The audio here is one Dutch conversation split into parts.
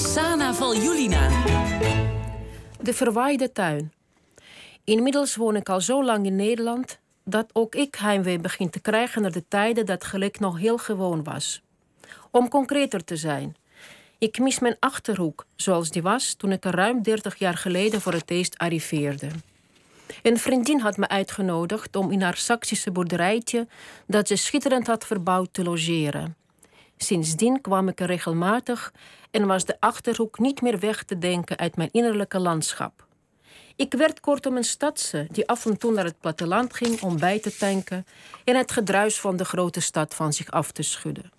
van Sana. De verwaaide tuin. Inmiddels woon ik al zo lang in Nederland dat ook ik heimwee begin te krijgen naar de tijden dat geluk nog heel gewoon was. Om concreter te zijn, ik mis mijn achterhoek zoals die was toen ik er ruim 30 jaar geleden voor het eerst arriveerde. Een vriendin had me uitgenodigd om in haar Saksische boerderijtje, dat ze schitterend had verbouwd, te logeren. Sindsdien kwam ik er regelmatig en was de achterhoek niet meer weg te denken uit mijn innerlijke landschap. Ik werd kortom een stadse die af en toe naar het platteland ging om bij te tanken en het gedruis van de grote stad van zich af te schudden.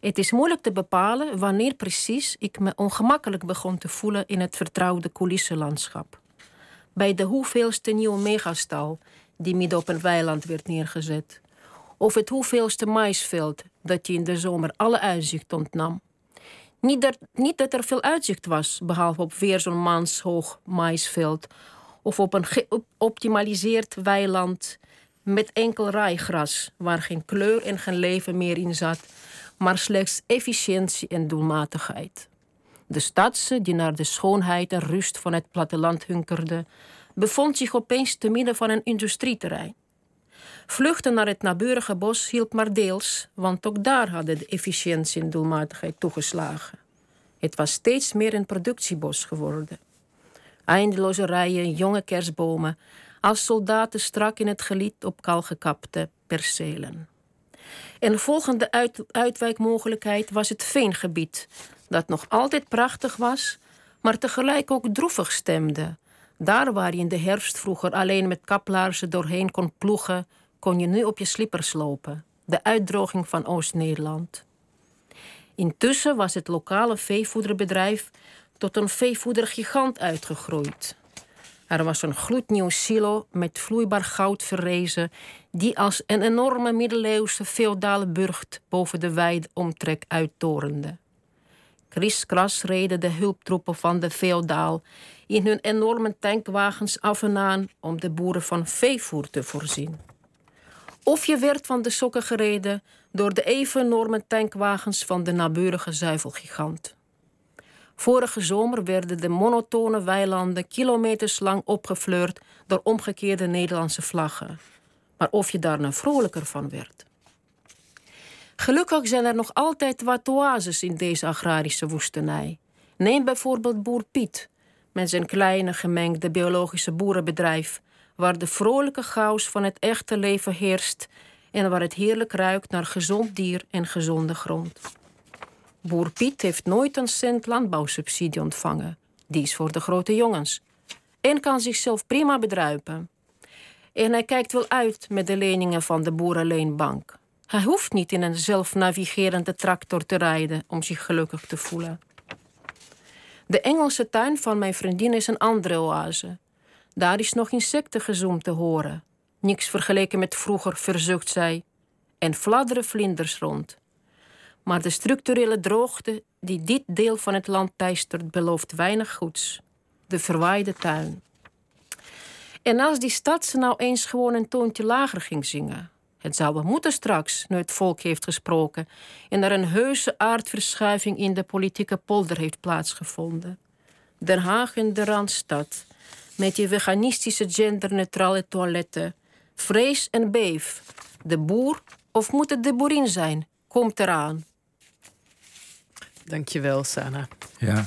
Het is moeilijk te bepalen wanneer precies ik me ongemakkelijk begon te voelen in het vertrouwde coulissenlandschap. Bij de hoeveelste nieuwe megastal die midden op een weiland werd neergezet. Of het hoeveelste maisveld dat je in de zomer alle uitzicht ontnam. Niet dat, niet dat er veel uitzicht was, behalve op weer zo'n manshoog maisveld. Of op een geoptimaliseerd weiland met enkel rijgras, waar geen kleur en geen leven meer in zat, maar slechts efficiëntie en doelmatigheid. De stadse, die naar de schoonheid en rust van het platteland hunkerde, bevond zich opeens te midden van een industrieterrein. Vluchten naar het naburige bos hielp maar deels, want ook daar hadden de efficiëntie en doelmatigheid toegeslagen. Het was steeds meer een productiebos geworden. Eindeloze rijen jonge kerstbomen, als soldaten strak in het gelied op kalgekapte percelen. En de volgende uit, uitwijkmogelijkheid was het veengebied, dat nog altijd prachtig was, maar tegelijk ook droevig stemde. Daar waar je in de herfst vroeger alleen met kaplaarzen doorheen kon ploegen, kon je nu op je slippers lopen. De uitdroging van Oost-Nederland. Intussen was het lokale veevoederbedrijf tot een veevoedergigant uitgegroeid. Er was een gloednieuw silo met vloeibaar goud verrezen, die als een enorme middeleeuwse feodale burcht boven de wijde omtrek uittorende. Kriskras reden de hulptroepen van de feodaal in hun enorme tankwagens af en aan om de boeren van veevoer te voorzien. Of je werd van de sokken gereden door de even enorme tankwagens van de naburige zuivelgigant. Vorige zomer werden de monotone weilanden kilometers lang opgefleurd door omgekeerde Nederlandse vlaggen. Maar of je daar nou vrolijker van werd. Gelukkig zijn er nog altijd wat oases in deze agrarische woestenij. Neem bijvoorbeeld boer Piet met zijn kleine gemengde biologische boerenbedrijf, waar de vrolijke chaos van het echte leven heerst en waar het heerlijk ruikt naar gezond dier en gezonde grond. Boer Piet heeft nooit een cent landbouwsubsidie ontvangen. Die is voor de grote jongens. En kan zichzelf prima bedruipen. En hij kijkt wel uit met de leningen van de Boerenleenbank. Hij hoeft niet in een zelfnavigerende tractor te rijden om zich gelukkig te voelen. De Engelse tuin van mijn vriendin is een andere oase. Daar is nog insectengezoem te horen. Niks vergeleken met vroeger, verzucht zij. En fladderen vlinders rond. Maar de structurele droogte die dit deel van het land teistert, belooft weinig goeds. De verwaaide tuin. En als die stad ze nou eens gewoon een toontje lager ging zingen. Het zou wel moeten straks, nu het volk heeft gesproken en er een heuse aardverschuiving in de politieke polder heeft plaatsgevonden. Den Haag en de Randstad, met je veganistische genderneutrale toiletten. Vrees en beef. De boer, of moet het de boerin zijn? Komt eraan. Dankjewel, Sana. Ja.